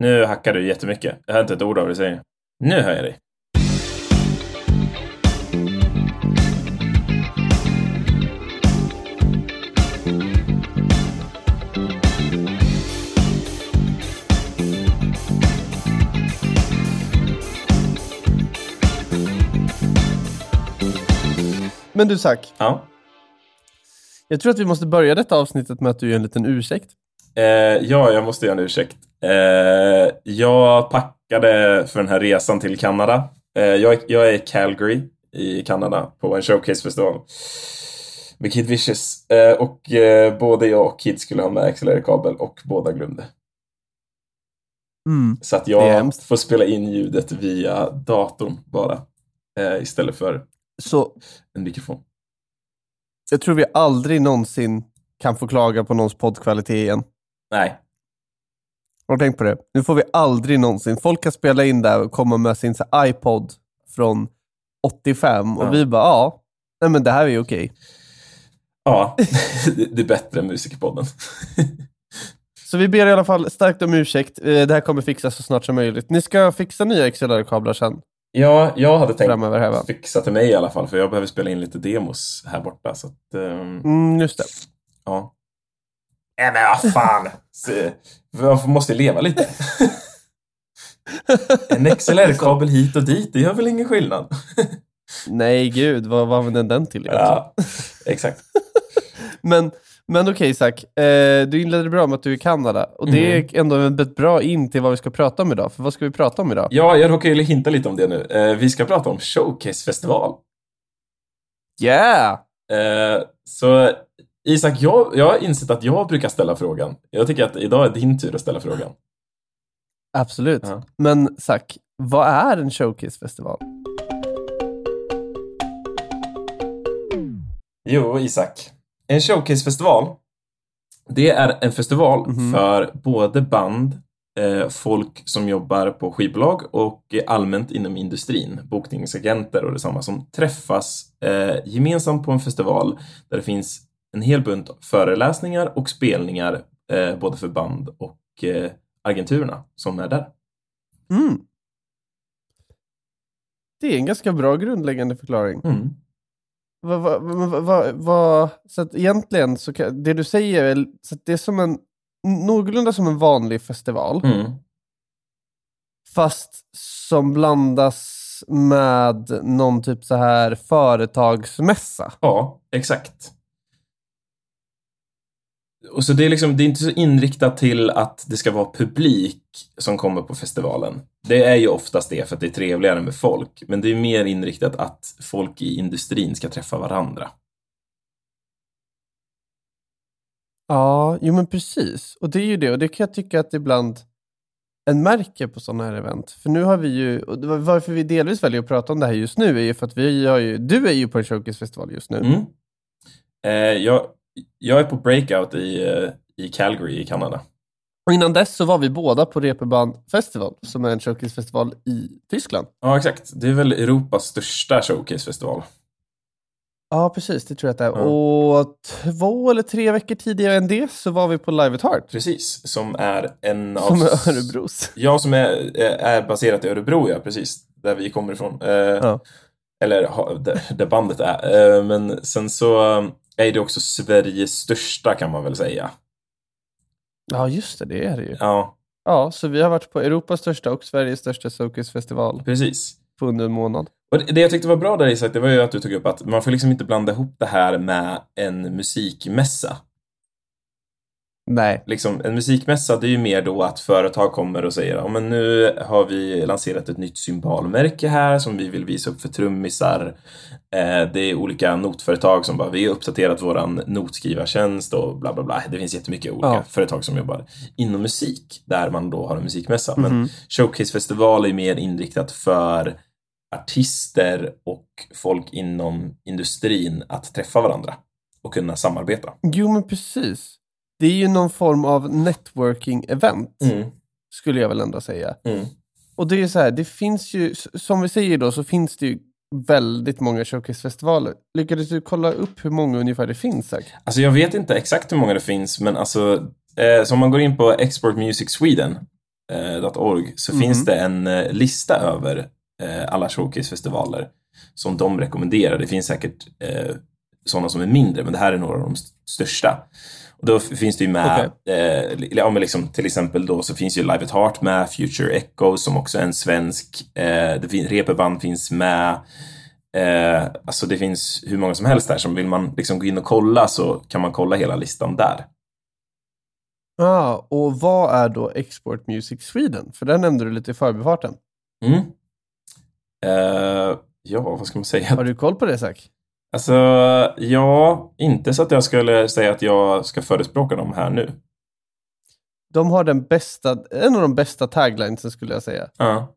Nu hackar du jättemycket. Jag hör inte ett ord av vad du säger. Nu hör jag dig. Men du Zack, Ja. jag tror att vi måste börja detta avsnittet med att du gör en liten ursäkt. Eh, ja, jag måste göra en ursäkt. Eh, jag packade för den här resan till Kanada. Eh, jag, är- jag är i Calgary i Kanada på en showcasefestival med Kid Vicious. Eh, och eh, både jag och Kid skulle ha med XLR-kabel och båda glömde. Mm. Så att jag får spela in ljudet via datorn bara. Eh, istället för Så en mikrofon. jag tror vi aldrig någonsin kan få klaga på någons poddkvalitet igen. Nej, Har du tänkt på det? Nu får vi aldrig någonsin. Folk kan spela in där och komma med sin så iPod från 85 och Ja. vi bara ja, nej men det här är ju okej. ja, det, är bättre än Musikerpodden. Så vi ber i alla fall starkt om ursäkt. Eh, Det här kommer fixas så snart som möjligt. Ni ska fixa nya XLR-kablar sen. Ja, jag hade tänkt här, fixa till mig i alla fall, för jag behöver spela in lite demos här borta. Så att, ehm, Mm, just det. ja. Nej men vad fan! Man måste leva lite. En XLR-kabel hit och dit, det gör väl ingen skillnad? Nej, gud, vad, vad använder den till egentligen? Ja, exakt. Men, men okej Isak, eh, du inledde bra med att du är i Kanada. Och det Mm. är ändå ett bra in till vad vi ska prata om idag. För vad ska vi prata om idag? Ja, jag råkar ju hinta lite om det nu. Eh, vi ska prata om Showcase-festival. Yeah! Eh, så Isak, jag, jag har insett att jag brukar ställa frågan. Jag tycker att idag är din tur att ställa frågan. Absolut. Ja. Men Isak, vad är en showcase-festival? Jo, Isak. En showcasefestival, det är en festival Mhm. för både band, eh, folk som jobbar på skivbolag och allmänt inom industrin, bokningsagenter och detsamma, som träffas eh, gemensamt på en festival där det finns en hel bunt föreläsningar och spelningar eh, både för band och eh, agenturerna som är där. Mm. Det är en ganska bra grundläggande förklaring. Mm. Vad, vad, vad, så att egentligen, så kan, det du säger, är, så att det är som en, någorlunda som en vanlig festival. Mm. Fast som blandas med någon typ så här företagsmässa. Ja, exakt. Och så det är liksom, det är inte så inriktat till att det ska vara publik som kommer på festivalen. Det är ju oftast det för att det är trevligare med folk, men det är mer inriktat att folk i industrin ska träffa varandra. Ja, jo men precis. Och det är ju det. Och det kan jag tycka att ibland en märker på sådana här event. För nu har vi ju, och varför vi delvis väljer att prata om det här just nu är ju för att vi har ju, du är ju på en showcasefestival just nu. Mm. Eh, jag, jag är på breakout i, eh, i Calgary i Kanada. Och innan dess så var vi båda på Reeperbahn Festival, som är en showcasefestival i Tyskland. Ja, exakt. Det är väl Europas största showcasefestival. Ja, precis. Det tror jag att det är. Ja. Och två eller tre veckor tidigare än det så var vi på Live at Heart. Precis, som är en av... Som är Örebros. Ja, som är, är baserat i Örebro, ja, precis. Där vi kommer ifrån. Eh, Ja. Eller där, där bandet är. Eh, men sen så eh, är det också Sveriges största kan man väl säga. Ja, just det. Det är det ju. Ja, Ja, så vi har varit på Europas största och Sveriges största showcasefestival precis. på under en månad. Och det- det jag tyckte var bra där Isak, det var ju att du tog upp att man får liksom inte blanda ihop det här med en musikmässa. Nej. Liksom, en musikmässa, det är ju mer då att företag kommer och säger men nu har vi lanserat ett nytt symbolmärke här som vi vill visa upp för trummisar. Eh, det är olika notföretag som bara, vi har uppdaterat våran notskrivartjänst och bla bla bla. Det finns jättemycket olika Ja. företag som jobbar inom musik där man då har en musikmässa. Men Mhm. Showcasefestival är mer inriktat för artister och folk inom industrin att träffa varandra och kunna samarbeta. Jo, men precis. Det är ju någon form av networking-event, Mm, skulle jag väl ändå säga. mm. Och det är så här, det finns ju, som vi säger då, så finns det ju väldigt många showcasefestivaler. Lyckades du kolla upp hur många ungefär det finns? Zack? Alltså jag vet inte exakt hur många det finns, men alltså eh, så om man går in på Export Music Sweden showcase.org så Mhm. finns det en eh, lista över eh, alla showcasefestivaler som de rekommenderar. Det finns säkert eh, sådana som är mindre, men det här är några av de st- största. Och då finns det ju med, eh, li- ja, men liksom, till exempel då så finns ju Live at Heart med, Future Echo som också är en svensk, eh, det fin- Reeperbahn finns med, eh, alltså det finns hur många som helst där, som vill man liksom gå in och kolla så kan man kolla hela listan där. Ah, och vad är då Export Music Sweden? För där nämnde du lite i förbifarten. Mm. Eh, ja, vad ska man säga? Har du koll på det Zack? Alltså, ja, inte så att jag skulle säga att jag ska förespråka dem här nu. De har den bästa, en av de bästa taglinesen skulle jag säga. Ja.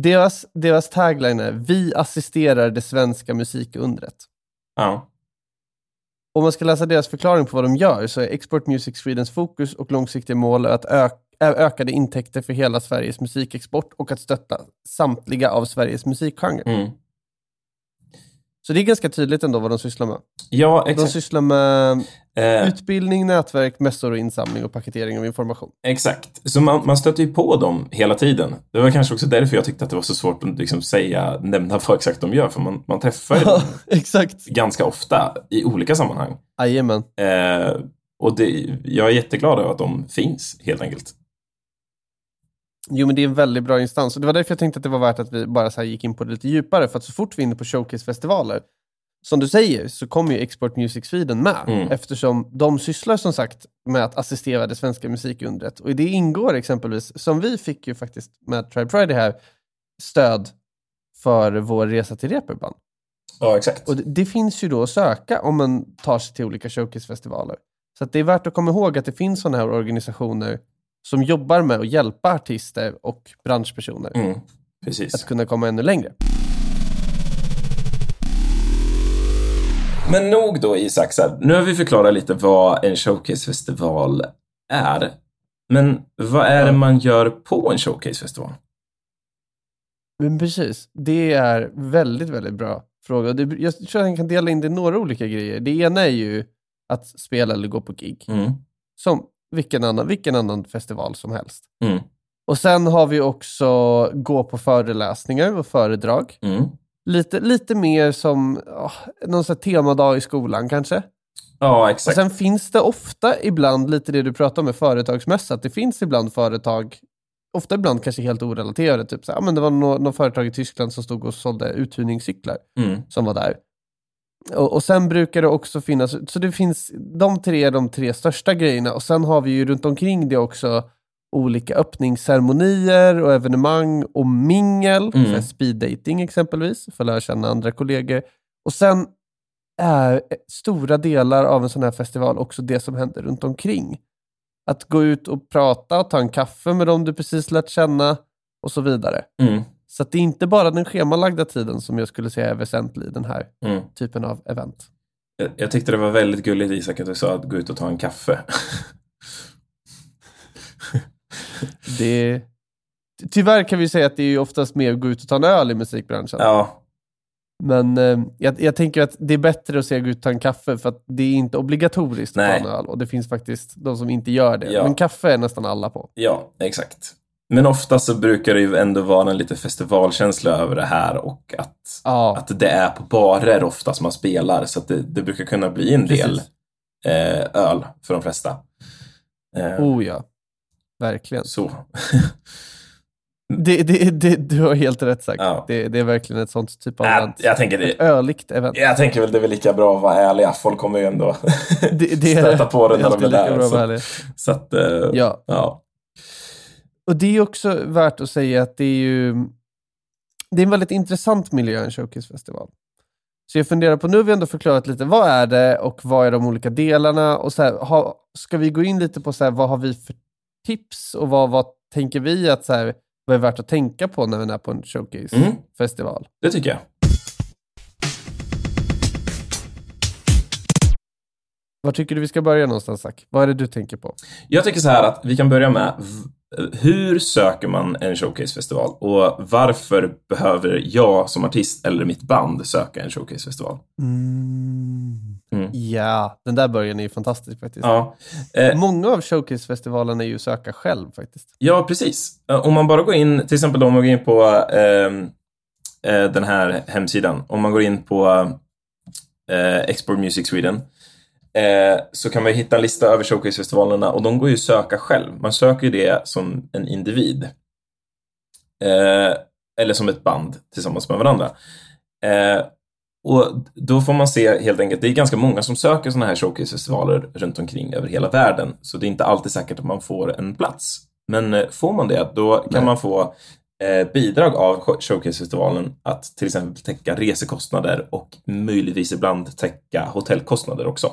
Deras, deras tagline är Vi assisterar det svenska musikundret. Ja. Om man ska läsa deras förklaring på vad de gör så är Export Music Swedens fokus och långsiktiga mål att öka ökade intäkter för hela Sveriges musikexport och att stötta samtliga av Sveriges musikgenrer. Mm. Så det är ganska tydligt ändå vad de sysslar med. Ja, De exakt. sysslar med Eh, utbildning, nätverk, mässor och insamling och paketering av information. exakt. Så man, man stöter ju på dem hela tiden. Det var kanske också därför jag tyckte att det var så svårt att liksom säga, nämna vad exakt de gör, för man, man träffar ju dem Exakt. ganska ofta i olika sammanhang. Jajamän. Eh, och det, jag är jätteglad över att de finns, helt enkelt. Jo, men det är en väldigt bra instans. Och det var därför jag tänkte att det var värt att vi bara så gick in på det lite djupare. För att så fort vi är inne på showcasefestivaler, som du säger, så kommer ju Export Music Sweden med. Mm. Eftersom de sysslar som sagt med att assistera det svenska musikundret. Och i det ingår exempelvis, som vi fick ju faktiskt med Tribe Friday här, stöd för vår resa till Reeperbahn. Ja, exakt. Och det, det finns ju då att söka om man tar sig till olika showcasefestivaler. Så det är värt att komma ihåg att det finns sådana här organisationer som jobbar med att hjälpa artister och branschpersoner Mm, att kunna komma ännu längre. Men nog då Isak, nu har vi förklarat lite vad en showcasefestival är. Men vad är det man gör på en showcasefestival? Men precis, det är väldigt, väldigt bra fråga. Jag tror att jag kan dela in det i några olika grejer. Det ena är ju att spela eller gå på gig. Mm, Som vilken annan, vilken annan festival som helst. mm, Och sen har vi också gå på föreläsningar och föredrag. mm. Lite, lite mer som oh, någon sån temadag i skolan kanske. Ja, Och exakt. sen finns det ofta ibland lite det du pratar om med företagsmässa, att det finns ibland företag, ofta ibland kanske helt orelaterade, typ så här, men det var något nå företag i Tyskland som stod och sålde uthyrningscyklar Mm, som var där. Och, och sen brukar det också finnas, så det finns, de tre är de tre största grejerna och sen har vi ju runt omkring det också olika öppningsceremonier och evenemang och mingel, Mm. speed dating exempelvis, för att lära känna andra kollegor. Och sen är stora delar av en sån här festival också det som händer runt omkring. Att gå ut och prata och ta en kaffe med dem du precis lärt känna och så vidare. mm, Så det är inte bara den schemalagda tiden som jag skulle säga är väsentlig i den här mm. typen av event. Jag, jag tyckte det var väldigt gulligt Isak att du sa att gå ut och ta en kaffe. Det... Tyvärr kan vi säga att det är oftast mer att gå ut och ta en öl i musikbranschen. ja, Men eh, jag, jag tänker att det är bättre att säga gå ut och ta en kaffe för att det är inte obligatoriskt att ta en öl. Och det finns faktiskt de som inte gör det. Ja. Men kaffe är nästan alla på. ja, exakt. Men ofta så brukar det ju ändå vara en lite festivalkänsla över det här och att, Ja, att det är på barer oftast man spelar så att det, det brukar kunna bli en del eh, öl för de flesta. Eh, Oh ja. Verkligen. Så. Det, det, det, du har helt rätt sagt. Ja. Det, det är verkligen ett sånt typ av Äh, event. jag tänker det. Ett öligt event. Jag tänker väl det är väl lika bra att vara ärliga. Folk kommer ju ändå Det, det stöta på det det är när de är där. Så, så att, eh, Ja. ja. Och det är också värt att säga att det är ju det är en väldigt intressant miljö, en showcasefestival. Så jag funderar på, nu har vi ändå förklarat lite, vad är det och vad är de olika delarna? Och så här, ha, ska vi gå in lite på så här, vad har vi för tips och vad, vad tänker vi att så här, vad är värt att tänka på när vi är på en Mm. showcasefestival? Det tycker jag. Var tycker du vi ska börja någonstans, Zack? Vad är det du tänker på? Jag tycker så här att vi kan börja med hur söker man en showcasefestival och varför behöver jag som artist eller mitt band söka en showcasefestival? Mm. Mm. Ja, den där början är ju fantastisk faktiskt. Ja. Eh, Många av showcase-festivalerna är ju söka själv faktiskt. Ja, precis. Eh, Om man bara går in, till exempel om man går in på ehm, eh, den här hemsidan, om man går in på eh, Export Music Sweden, eh, så kan man hitta en lista över showcase-festivalerna och de går ju att söka själv. Man söker ju det som en individ. Eh, eller som ett band tillsammans med varandra. Eh, och då får man se helt enkelt, det är ganska många som söker sådana här showcase-festivaler runt omkring över hela världen, så det är inte alltid säkert att man får en plats. Men får man det, då kan Nej. man få eh, bidrag av showcase-festivalen att till exempel täcka resekostnader och möjligtvis ibland täcka hotellkostnader också.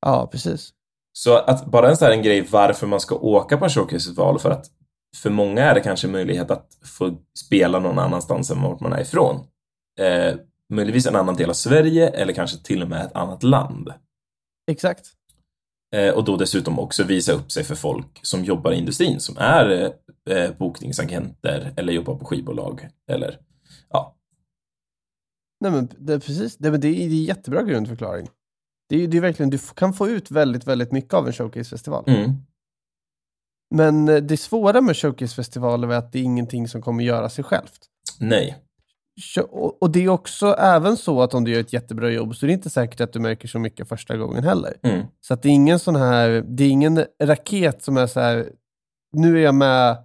Ja, precis. Så att bara en sån här en grej varför man ska åka på en showcase-festival för att för många är det kanske möjlighet att få spela någon annanstans än vart man är ifrån. Eh, möjligtvis en annan del av Sverige eller kanske till och med ett annat land. Exakt. Eh, och då dessutom också visa upp sig för folk som jobbar i industrin som är eh, bokningsagenter eller jobbar på skivbolag eller ja. Nej, men det, precis. Det, men det, är, det är en jättebra grundförklaring. Det är, det är verkligen, du kan få ut väldigt, väldigt mycket av en showcase-festival. Mm. Men eh, det svåra med showcase-festivaler är att det är ingenting som kommer göra sig självt. Nej. Och det är också även så att om du gör ett jättebra jobb så är det inte säkert att du märker så mycket första gången heller. Mm. Så att det är ingen sån här, det är ingen raket som är så här, nu är jag med,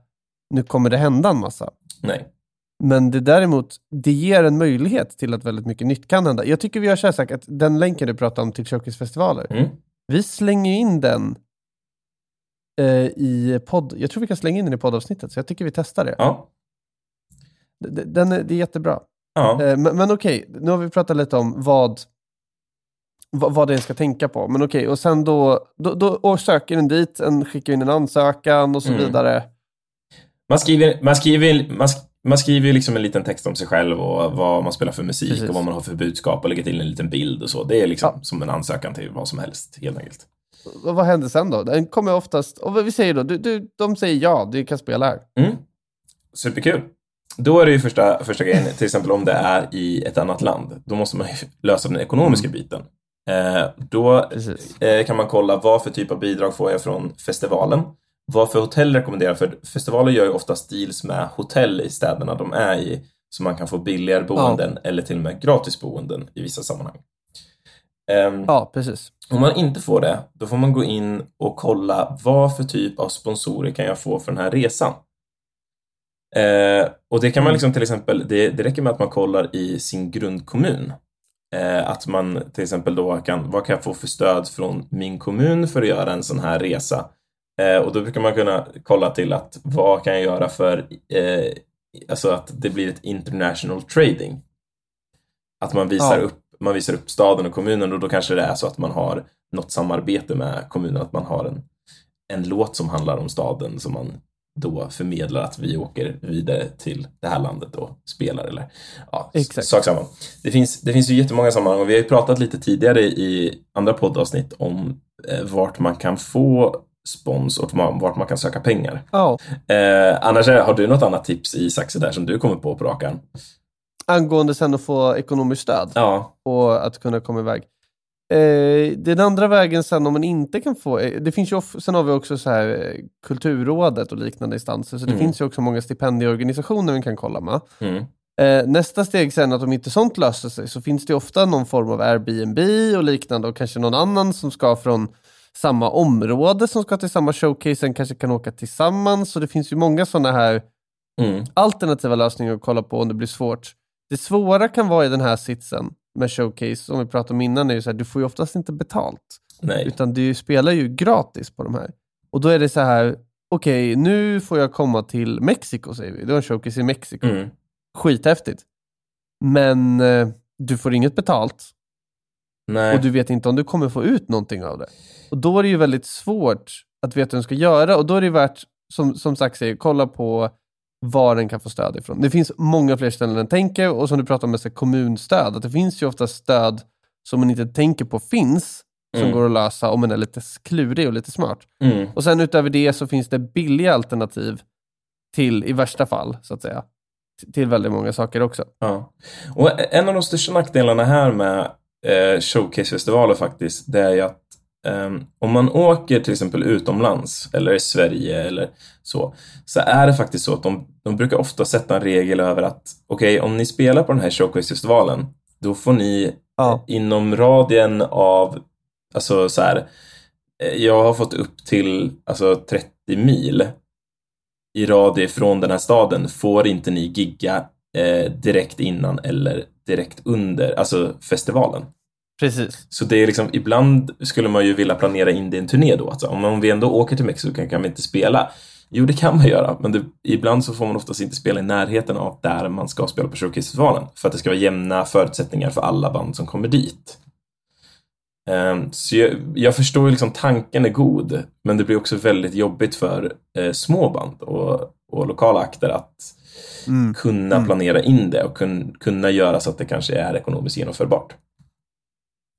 nu kommer det hända en massa. Nej. Men det däremot, det ger en möjlighet till att väldigt mycket nytt kan hända. Jag tycker vi har så här sagt att den länken du pratar om till showcase-festivaler, Mm. vi slänger in den eh, i podd. Jag tror vi kan slänga in den i poddavsnittet, så jag tycker vi testar det. Ja. Den är, det är jättebra. Ja. Eh, men men okej, nu har vi pratat lite om vad, vad, vad den ska tänka på. Men okej, och sen då, då, då och söker den dit, en, skickar in en ansökan och så Mm. vidare. Man skriver, man skriver, man, sk- man skriver ju liksom en liten text om sig själv och vad man spelar för musik Precis. och vad man har för budskap och lägger till en liten bild och så. Det är liksom Ja. som en ansökan till vad som helst, helt enkelt. Och vad händer sen då? Den kommer oftast, och vad vi säger då, du, du, de säger ja, du kan spela här. Mm. Superkul. Då är det ju första, första grejen, till exempel om det är i ett annat land, då måste man ju lösa den ekonomiska biten. Eh, då eh, kan man kolla vad för typ av bidrag får jag från festivalen. Vad för hotell rekommenderar, för festivaler gör ju ofta deals med hotell i städerna de är i, så man kan få billigare boenden eller till och med gratis boenden i vissa sammanhang. Ehm, Ja, precis. om man inte får det, då får man gå in och kolla vad för typ av sponsorer kan jag få för den här resan. Eh, och det kan man liksom till exempel, det, det räcker med att man kollar i sin grundkommun. Eh, att man till exempel då kan, vad kan jag få för stöd från min kommun för att göra en sån här resa? Eh, och då brukar man kunna kolla till att vad kan jag göra för, eh, alltså att det blir ett international trading. Att man visar Ja. upp man visar upp staden och kommunen och då kanske det är så att man har något samarbete med kommunen, att man har en, en låt som handlar om staden som man då förmedlar att vi åker vidare till det här landet och spelar eller ja, Exakt. sak samma. Det finns, det finns ju jättemånga sammanhang och vi har ju pratat lite tidigare i andra poddavsnitt om eh, vart man kan få spons och vart man, kan söka pengar. Ja. Eh, annars har du något annat tips i Saxe där som du kommer på på rak arm? Angående sen att få ekonomiskt stöd Ja, och att kunna komma iväg. Eh, den andra vägen sen om man inte kan få, eh, det finns ju, sen har vi också så här eh, Kulturrådet och liknande instanser, så det Mm. finns ju också många stipendieorganisationer man kan kolla med. mm. Eh, nästa steg sen att om inte sånt löser sig så finns det ofta någon form av Airbnb och liknande och kanske någon annan som ska från samma område som ska till samma showcase, kanske kan åka tillsammans. Så det finns ju många sådana här Mm. alternativa lösningar att kolla på om det blir svårt. Det svåra kan vara i den här sitsen med showcase, som vi pratade om innan, är ju så här, du får ju oftast inte betalt. nej. Utan du spelar ju gratis på de här. Och då är det så här, okej, nu får jag komma till Mexiko, säger vi. Det var en showcase i Mexiko. Mm. Skithäftigt. Men eh, du får inget betalt Nej. och du vet inte om du kommer få ut någonting av det. Och då är det ju väldigt svårt att veta hur du ska göra och då är det värt, som, som sagt säger, kolla på var den kan få stöd ifrån. Det finns många fler ställen än tänker och som du pratar om med så kommunstöd, att det finns ju ofta stöd som man inte tänker på finns, som Mm. går att lösa om man är lite klurig och lite smart. Mm. Och sen utöver det så finns det billiga alternativ till, i värsta fall, så att säga, till väldigt många saker också. Ja. Och en av de största nackdelarna här med eh, showcasefestivaler faktiskt, det är ju att um, om man åker till exempel utomlands eller i Sverige eller så, så är det faktiskt så att de, de brukar ofta sätta en regel över att okej, okay, om ni spelar på den här showcasefestivalen, då får ni ja. inom radien av, alltså så här, eh, jag har fått upp till alltså 30 mil i radie från den här staden får inte ni gigga eh, direkt innan eller direkt under, alltså festivalen. Precis. Så det är liksom, ibland skulle man ju vilja planera in det i en turné då. Alltså, om vi ändå åker till Mexiko kan, vi inte spela. Jo, det kan man göra, men det, ibland så får man oftast inte spela i närheten av där man ska spela på Showcase-festivalen. För att det ska vara jämna förutsättningar för alla band som kommer dit. Um, så jag, jag, förstår liksom tanken är god, men det blir också väldigt jobbigt för uh, små band och, och lokala akter att mm. kunna mm. planera in det och kun, kunna göra så att det kanske är ekonomiskt genomförbart.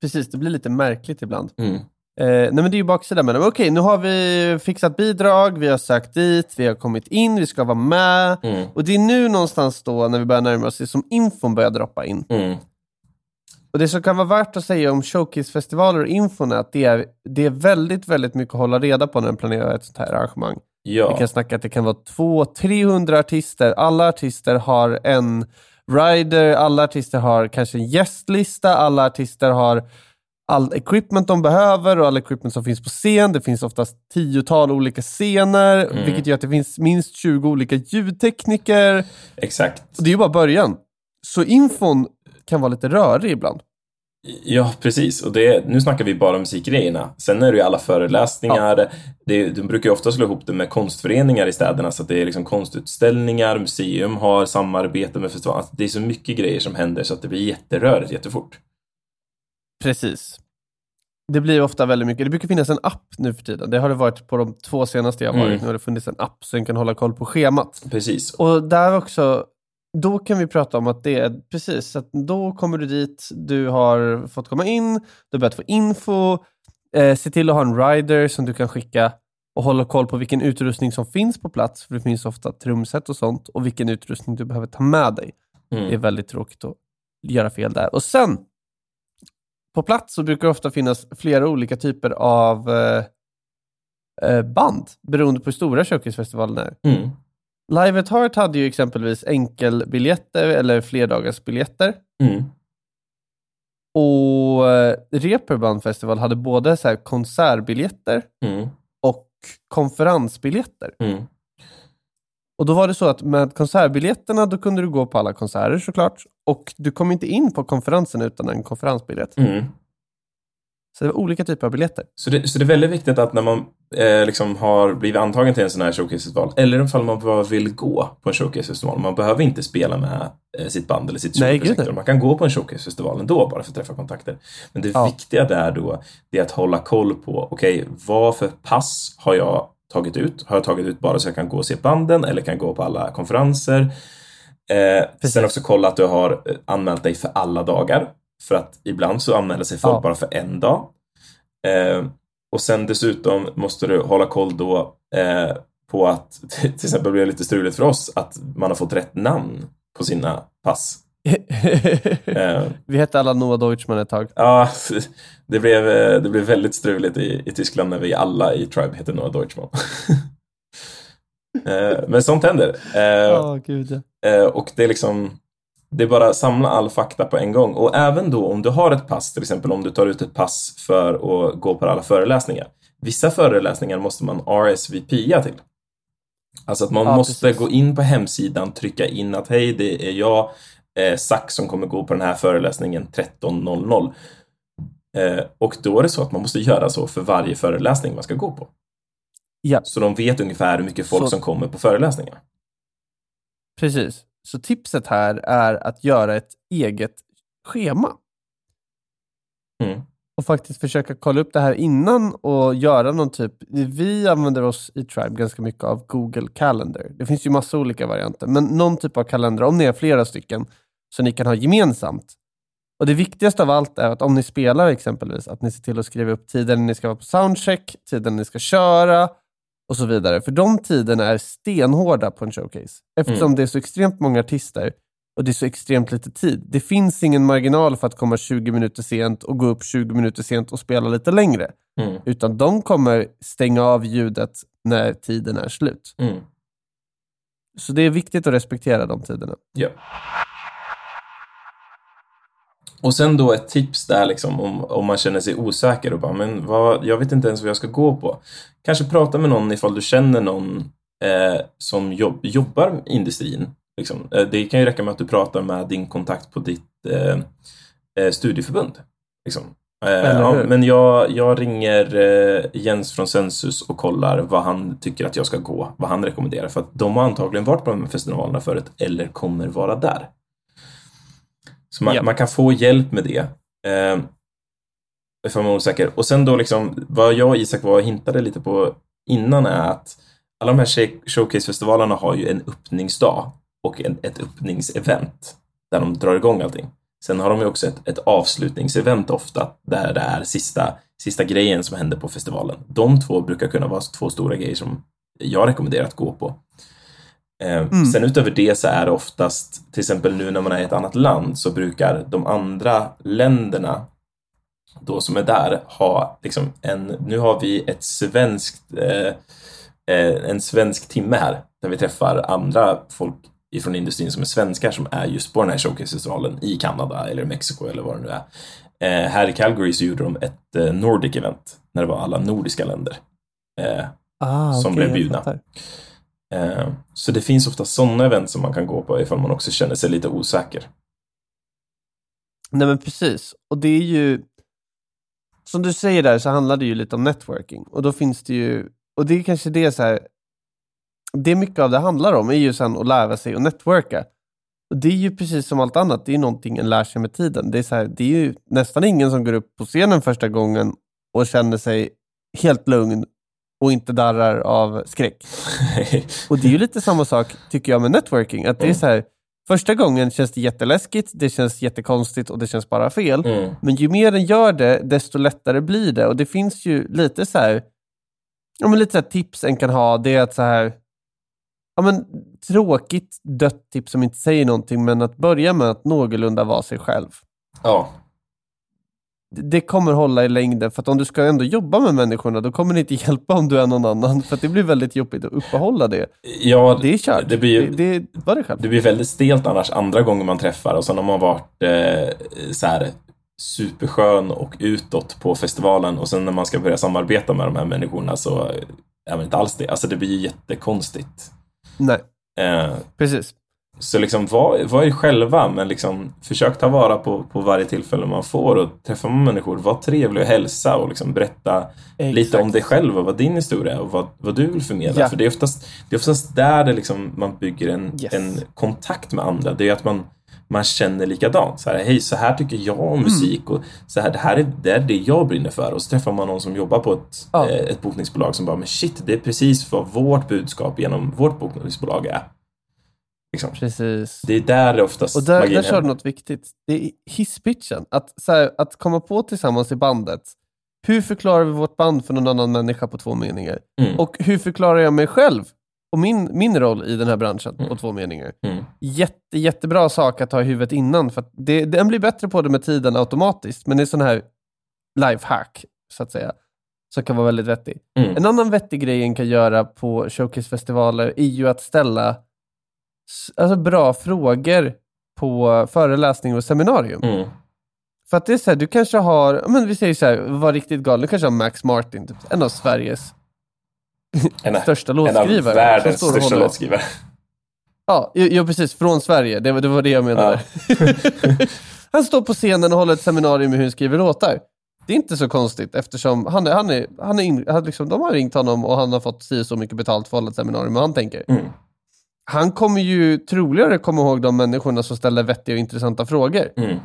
Precis, det blir lite märkligt ibland. Mm. Eh, nej men det är ju baksidan med det. Men okej, nu har vi fixat bidrag, vi har sökt dit, vi har kommit in, vi ska vara med. Mm. Och det är nu någonstans då, när vi börjar närma oss, det som infon börjar droppa in. Och Det som kan vara värt att säga om showcase-festivaler och infon är att det är, det är väldigt, väldigt mycket att hålla reda på när man planerar ett sånt här arrangemang. Ja. Vi kan snacka att det kan vara 200-300 artister. Alla artister har en rider, alla artister har kanske en gästlista, alla artister har all equipment de behöver och all equipment som finns på scen. Det finns oftast tiotal olika scener, mm. vilket gör att det finns minst 20 olika ljudtekniker. Exakt. Och det är ju bara början. Så infon kan vara lite rörig ibland. Ja, precis. Och det, nu snackar vi bara musikgrejerna. Sen är det ju alla föreläsningar. Ja. Det, de brukar ju ofta slå ihop det med konstföreningar i städerna, så att det är liksom konstutställningar, museum har samarbete med festivaler. Alltså, det är så mycket grejer som händer så att det blir jätterörigt jättefort. Precis. Det blir ofta väldigt mycket. Det brukar finnas en app nu för tiden. Det har det varit på de två senaste jag varit. Mm. Nu har det funnits en app så en kan hålla koll på schemat. Precis. Och där också då kan vi prata om att det är precis, att då kommer du dit, du har fått komma in, du har börjat få info, eh, se till att ha en rider som du kan skicka och hålla koll på vilken utrustning som finns på plats, för det finns ofta trumset och sånt, och vilken utrustning du behöver ta med dig. Mm. Det är väldigt tråkigt att göra fel där. Och sen, på plats så brukar det ofta finnas flera olika typer av eh, eh band, beroende på hur stora Showcase-festivalen är. Mm. Live at Heart hade ju exempelvis enkelbiljetter eller flerdagarsbiljetter. Mm. Och eh, Reeperbahn Festival hade både så konsertbiljetter mm. och konferensbiljetter. Mm. Och då var det så att med konsertbiljetterna då kunde du gå på alla konserter såklart. Och du kom inte in på konferensen utan en konferensbiljett. Mm. Så det var olika typer av biljetter. Så det, så det är väldigt viktigt att när man eh, liksom har blivit antagen till en sån här showcasefestival, eller ifall man bara vill gå på en showcasefestival, man behöver inte spela med eh, sitt band eller sitt superprojektor. Man kan gå på en showcasefestival ändå bara för att träffa kontakter. Men det ja. viktiga där då, det är att hålla koll på, okej, okay, vad för pass har jag tagit ut? Har jag tagit ut bara så jag kan gå och se banden eller kan gå på alla konferenser? Eh, sen också kolla att du har eh, anmält dig för alla dagar. För att ibland så anmäler sig folk ja. bara för en dag. Eh, och sen dessutom måste du hålla koll då eh, på att, till exempel blir det lite struligt för oss, att man har fått rätt namn på sina pass. eh, vi hette alla Noah Deutschman ett tag. Ja, det blev, eh, det blev väldigt struligt i, i Tyskland när vi alla i Tribe heter Noah Deutschman. Eh, men sånt händer. Oh, Gud. och det är liksom det är bara att samla all fakta på en gång. Och även då om du har ett pass, till exempel om du tar ut ett pass för att gå på alla föreläsningar. Vissa föreläsningar måste man RSVPa till. Alltså att man ja, måste precis. gå in på hemsidan, trycka in att hej, det är jag, eh, Sack, som kommer gå på den här föreläsningen 13.00. Eh, och då är det så att man måste göra så för varje föreläsning man ska gå på. Ja. Så de vet ungefär hur mycket folk så... som kommer på föreläsningar. Precis. Så tipset här är att göra ett eget schema. Mm. Och faktiskt försöka kolla upp det här innan och göra någon typ... Vi använder oss i Tribe ganska mycket av Google Calendar. Det finns ju massa olika varianter, men någon typ av kalender, om ni är flera stycken, så ni kan ha gemensamt. Och Det viktigaste av allt är att om ni spelar exempelvis, att ni ser till att skriva upp tiden ni ska vara på soundcheck, tiden ni ska köra, och så vidare. För de tiderna är stenhårda på en showcase. Eftersom mm. det är så extremt många artister och det är så extremt lite tid. Det finns ingen marginal för att komma 20 minuter sent och gå upp 20 minuter sent och spela lite längre. Mm. Utan de kommer stänga av ljudet när tiden är slut. Mm. Så det är viktigt att respektera de tiderna. Ja. Och sen då ett tips där liksom om, om man känner sig osäker och bara, men vad, jag vet inte ens vad jag ska gå på. Kanske prata med någon ifall du känner någon eh, som jobb, jobbar i industrin. Liksom. Eh, det kan ju räcka med att du pratar med din kontakt på ditt eh, eh studieförbund. Liksom. Eh, ja, men jag, jag ringer eh, Jens från Sensus och kollar vad han tycker att jag ska gå, vad han rekommenderar. För att de har antagligen varit på de här festivalerna förut eller kommer vara där. Så man, Ja. man kan få hjälp med det. Eh, ifall man är osäker. Och sen då liksom, vad jag och Isak var och hintade lite på innan är att alla de här showcase-festivalerna har ju en öppningsdag och en, ett öppningsevent där de drar igång allting. Sen har de ju också ett, ett avslutningsevent ofta där det är sista, sista grejen som händer på festivalen. De två brukar kunna vara två stora grejer som jag rekommenderar att gå på. Eh, Sen utöver det så är det oftast, till exempel nu när man är i ett annat land, så brukar de andra länderna då som är där ha liksom en, nu har vi ett svenskt, eh, eh, en svensk timme här där vi träffar andra folk ifrån industrin som är svenskar som är just på den här showcase-festivalen i Kanada eller Mexiko eller vad det nu är. Eh, här i Calgary så gjorde de ett eh, Nordic event när det var alla nordiska länder. Eh, Ah, Som okej, blev bjudna. Eh, så det finns ofta sådana event som man kan gå på ifall man också känner sig lite osäker. Nej men precis. Och det är ju, som du säger där så handlar det ju lite om networking. Och då finns det ju, och det är kanske det så här, det mycket av det handlar om är ju sen att lära sig att networka. Och det är ju precis som allt annat, det är någonting en lär sig med tiden. Det är, så här, det är ju nästan ingen som går upp på scenen första gången och känner sig helt lugn och inte darrar av skräck. Och det är ju lite samma sak, tycker jag, med networking. Att det är Mm. så här, första gången känns det jätteläskigt, det känns jättekonstigt och det känns bara fel. Mm. Men ju mer den gör det, desto lättare blir det. Och det finns ju lite så här, ja, men lite så tips en kan ha. Det är att så här, ja, men, tråkigt dött tips som inte säger någonting, men att börja med att någorlunda vara sig själv. Ja, Det- kommer hålla i längden, för att om du ska ändå jobba med människorna, då kommer det inte hjälpa om du är någon annan, för att det blir väldigt jobbigt att uppehålla det. ja Det är kört. det blir det, det, var det själv. det blir väldigt stelt annars andra gånger man träffar och sen har man varit eh, så här superskön och utåt på festivalen och sen när man ska börja samarbeta med de här människorna så är man inte alls det. Alltså det blir ju jättekonstigt. Nej, Eh, precis. Så liksom var, var er själva, men liksom försök ta vara på, på varje tillfälle man får och träffa människor. Var trevlig och hälsa och liksom berätta lite Exakt. om dig själv och vad din historia är och vad, vad du vill förmedla. Ja. För det är oftast, det är oftast där det liksom, man bygger en, Yes. en kontakt med andra. Det är att man, man känner likadant. Så här, Hej, så här tycker jag Mm. om musik och så här, det här är, det är det jag brinner för. Och så träffar man någon som jobbar på ett, eh, ett bokningsbolag som bara, men shit, det är precis vad vårt budskap genom vårt bokningsbolag är. Liksom. Precis. Det är där det oftast Och där, där sa du något viktigt. Det är hisspitchen. Att, här, att komma på tillsammans i bandet. Hur förklarar vi vårt band för någon annan människa på två meningar? Mm. Och hur förklarar jag mig själv och min, min roll i den här branschen på Mm. två meningar? Mm. Jätte, jättebra sak att ha i huvudet innan. För att det, den blir bättre på det med tiden automatiskt. Men det är sån här lifehack, så att säga. Som kan vara väldigt vettig. Mm. En annan vettig grej en kan göra på showcasefestivaler är ju att ställa alltså bra frågor på föreläsning och seminarium. Mm. För att det är så här, du kanske har, ja, men vi säger så här, var riktigt galen, du kanske har Max Martin, typ, en av Sveriges En, största en av låtskrivare. världens största låtskrivare. Ja, jo, precis, från Sverige, det, var- det var det jag menade. han står på scenen och håller ett seminarium i hur han skriver låtar. Det är inte så konstigt eftersom han är, han är, han är in, han liksom, de har ringt honom och han har fått si så mycket betalt för att hålla ett seminarium och han tänker. Mm. Han kommer ju troligare komma ihåg de människorna som ställer vettiga och intressanta frågor. Mm.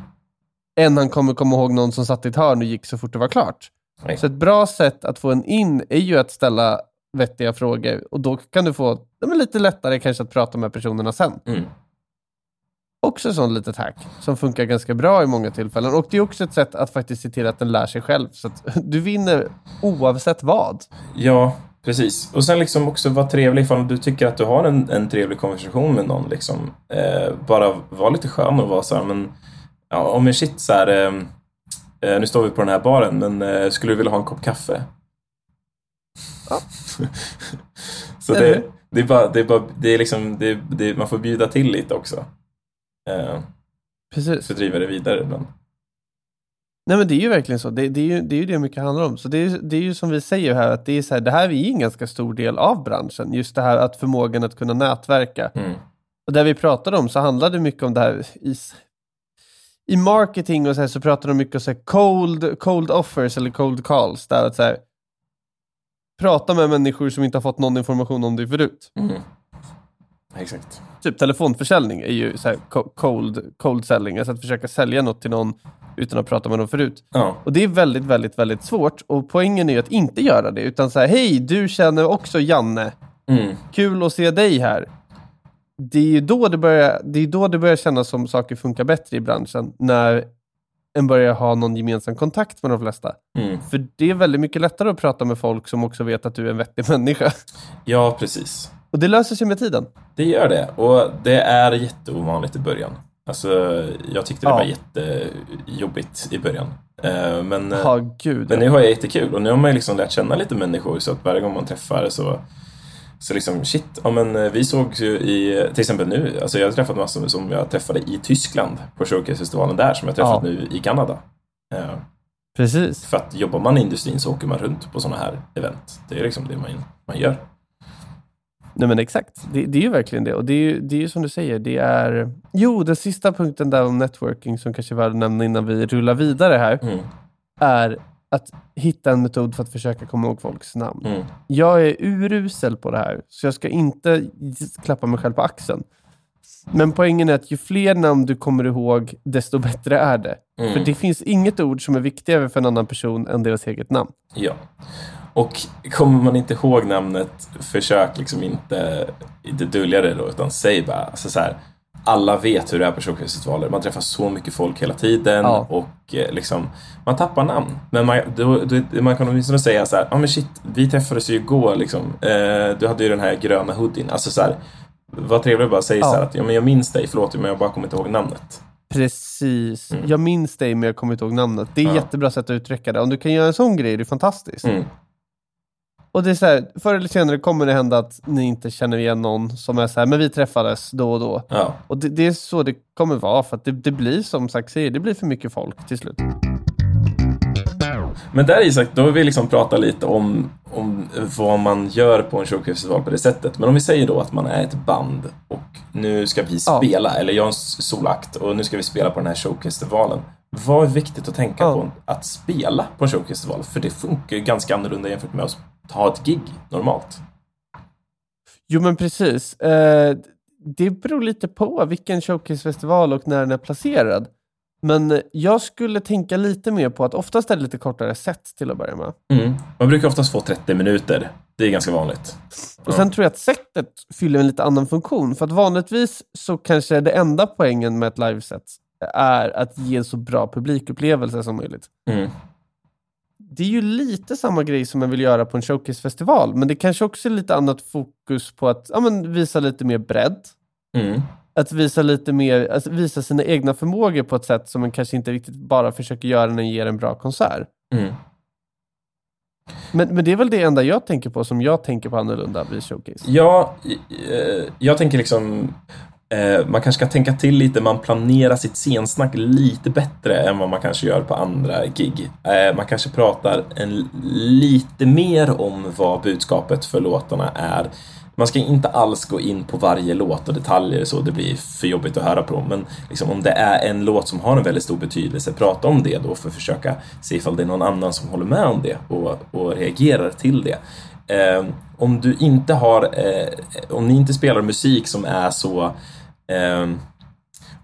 Än han kommer komma ihåg någon som satt i ett hörn och gick så fort det var klart. Nej. Så ett bra sätt att få en in är ju att ställa vettiga frågor och då kan du få det lite lättare kanske att prata med personerna sen. Mm. Också sånt litet hack som funkar ganska bra i många tillfällen. Och det är också ett sätt att faktiskt se till att den lär sig själv. Så att du vinner oavsett vad. Ja, Precis. Och sen liksom också vara trevlig ifall du tycker att du har en, en trevlig konversation med någon. Liksom. Eh, bara vara lite skön och vara så här, men ja, om en shit så här, eh, eh, nu står vi på den här baren, men eh, skulle du vilja ha en kopp kaffe? Ja. så det, det, är bara, det är bara, det är liksom, det, det, man får bjuda till lite också. Eh, Precis. för att driva det vidare ibland. Nej men det är ju verkligen så. Det, det, är, ju, det är ju det mycket handlar om. Så det är, det är ju som vi säger här, att det är så här, det här är en ganska stor del av branschen. Just det här att förmågan att kunna nätverka. Mm. Och där vi pratade om så handlade det mycket om det här i, i marketing och så, här, så pratar de mycket om så här, cold, cold offers eller cold calls. Där att så här, prata med människor som inte har fått någon information om dig förut. Mm. Exakt. Typ telefonförsäljning är ju så här co- cold, cold selling, alltså att försöka sälja något till någon utan att prata med dem förut. Ja. Och det är väldigt, väldigt, väldigt svårt. Och poängen är ju att inte göra det, utan här, hej, du känner också Janne. Mm. Kul att se dig här. Det är ju då det börjar, det är då det börjar kännas som saker funkar bättre i branschen, när en börjar ha någon gemensam kontakt med de flesta. Mm. För det är väldigt mycket lättare att prata med folk som också vet att du är en vettig människa. ja, precis. Och det löser sig med tiden. Det gör det. Och det är jätteovanligt i början. Alltså, jag tyckte det Ja. var jättejobbigt i början. Eh, Men, eh, Ja, gud. men nu har jag jättekul och nu har man ju liksom lärt känna lite människor så att varje gång man träffar så så liksom shit, ja men eh, vi såg ju i, till exempel nu, alltså jag har träffat massor som jag träffade i Tyskland på Showcase-festivalen där som jag träffat Ja. nu i Kanada. Eh, Precis. För att jobbar man i industrin så åker man runt på sådana här event. Det är liksom det man, man gör. Nej men exakt, det, det är ju verkligen det. Och det är ju det är ju som du säger, det är... Jo, den sista punkten där om networking som kanske är värd att nämna innan vi rullar vidare här, Mm, är att hitta en metod för att försöka komma ihåg folks namn. mm, Jag är urusel på det här, så jag ska inte klappa mig själv på axeln. Men poängen är att ju fler namn du kommer ihåg, desto bättre är det. mm. För det finns inget ord som är viktigare för en annan person än deras eget namn. Ja. Och kommer man inte ihåg namnet, försök liksom inte, inte dölja det då, utan säg bara, alltså så här, alla vet hur det är på showcase-festivaler. Man träffar så mycket folk hela tiden Ja. och eh, liksom, man tappar namn. Men man, då, då, man kan åtminstone säga så här, ja ah, men shit, vi träffades ju igår liksom. Eh, du hade ju den här gröna hoodien. Alltså så här, vad trevligt att bara säga Ja. så här att, ja men jag minns dig, förlåt, men jag bara kommer inte ihåg namnet. Precis. Mm. Jag minns dig men jag kommer inte ihåg namnet. Det är Ja. jättebra sätt att uttrycka det. Om du kan göra en sån grej, det är fantastiskt. Mm. Och det är så här, förr eller senare kommer det hända att ni inte känner igen någon som är så här, men vi träffades då och då. Ja. Och det, det är så det kommer vara, för att det, det blir som sagt säger, det blir för mycket folk till slut. Men där Isak, då har vi liksom pratat lite om, om vad man gör på en showcase-festival på det sättet. Men om vi säger då att man är ett band och nu ska vi Ja. spela, eller jag är en solakt och nu ska vi spela på den här showcase-festivalen. Vad är viktigt att tänka Ja. på att spela på en showcase-festival? För det funkar ju ganska annorlunda jämfört med att ha ett gig normalt. Jo men precis. Eh, det beror lite på vilken showcasefestival och när den är placerad. Men jag skulle tänka lite mer på att oftast är det lite kortare set till att börja med. Mm. Man brukar oftast få 30 minuter. Det är ganska vanligt. Och sen tror jag att setet fyller en lite annan funktion. För att vanligtvis så kanske det enda poängen med ett liveset är att ge så bra publikupplevelse som möjligt. Mm. Det är ju lite samma grej som man vill göra på en showcasefestival, men det kanske också är lite annat fokus på att ja, men, visa lite mer bredd. Mm. Att visa lite mer, att visa sina egna förmågor på ett sätt som man kanske inte riktigt bara försöker göra när man ger en bra konsert. Mm. Men, men det är väl det enda jag tänker på som jag tänker på annorlunda vid showcase. Ja, eh, jag tänker liksom Eh, man kanske ska tänka till lite, man planerar sitt scensnack lite bättre än vad man kanske gör på andra gig. Eh, man kanske pratar en, lite mer om vad budskapet för låtarna är. Man ska inte alls gå in på varje låt och detaljer så, det blir för jobbigt att höra på. Men liksom, om det är en låt som har en väldigt stor betydelse, prata om det då för att försöka se ifall det är någon annan som håller med om det och, och reagerar till det. Eh, om du inte har, om ni inte spelar musik som är så eh,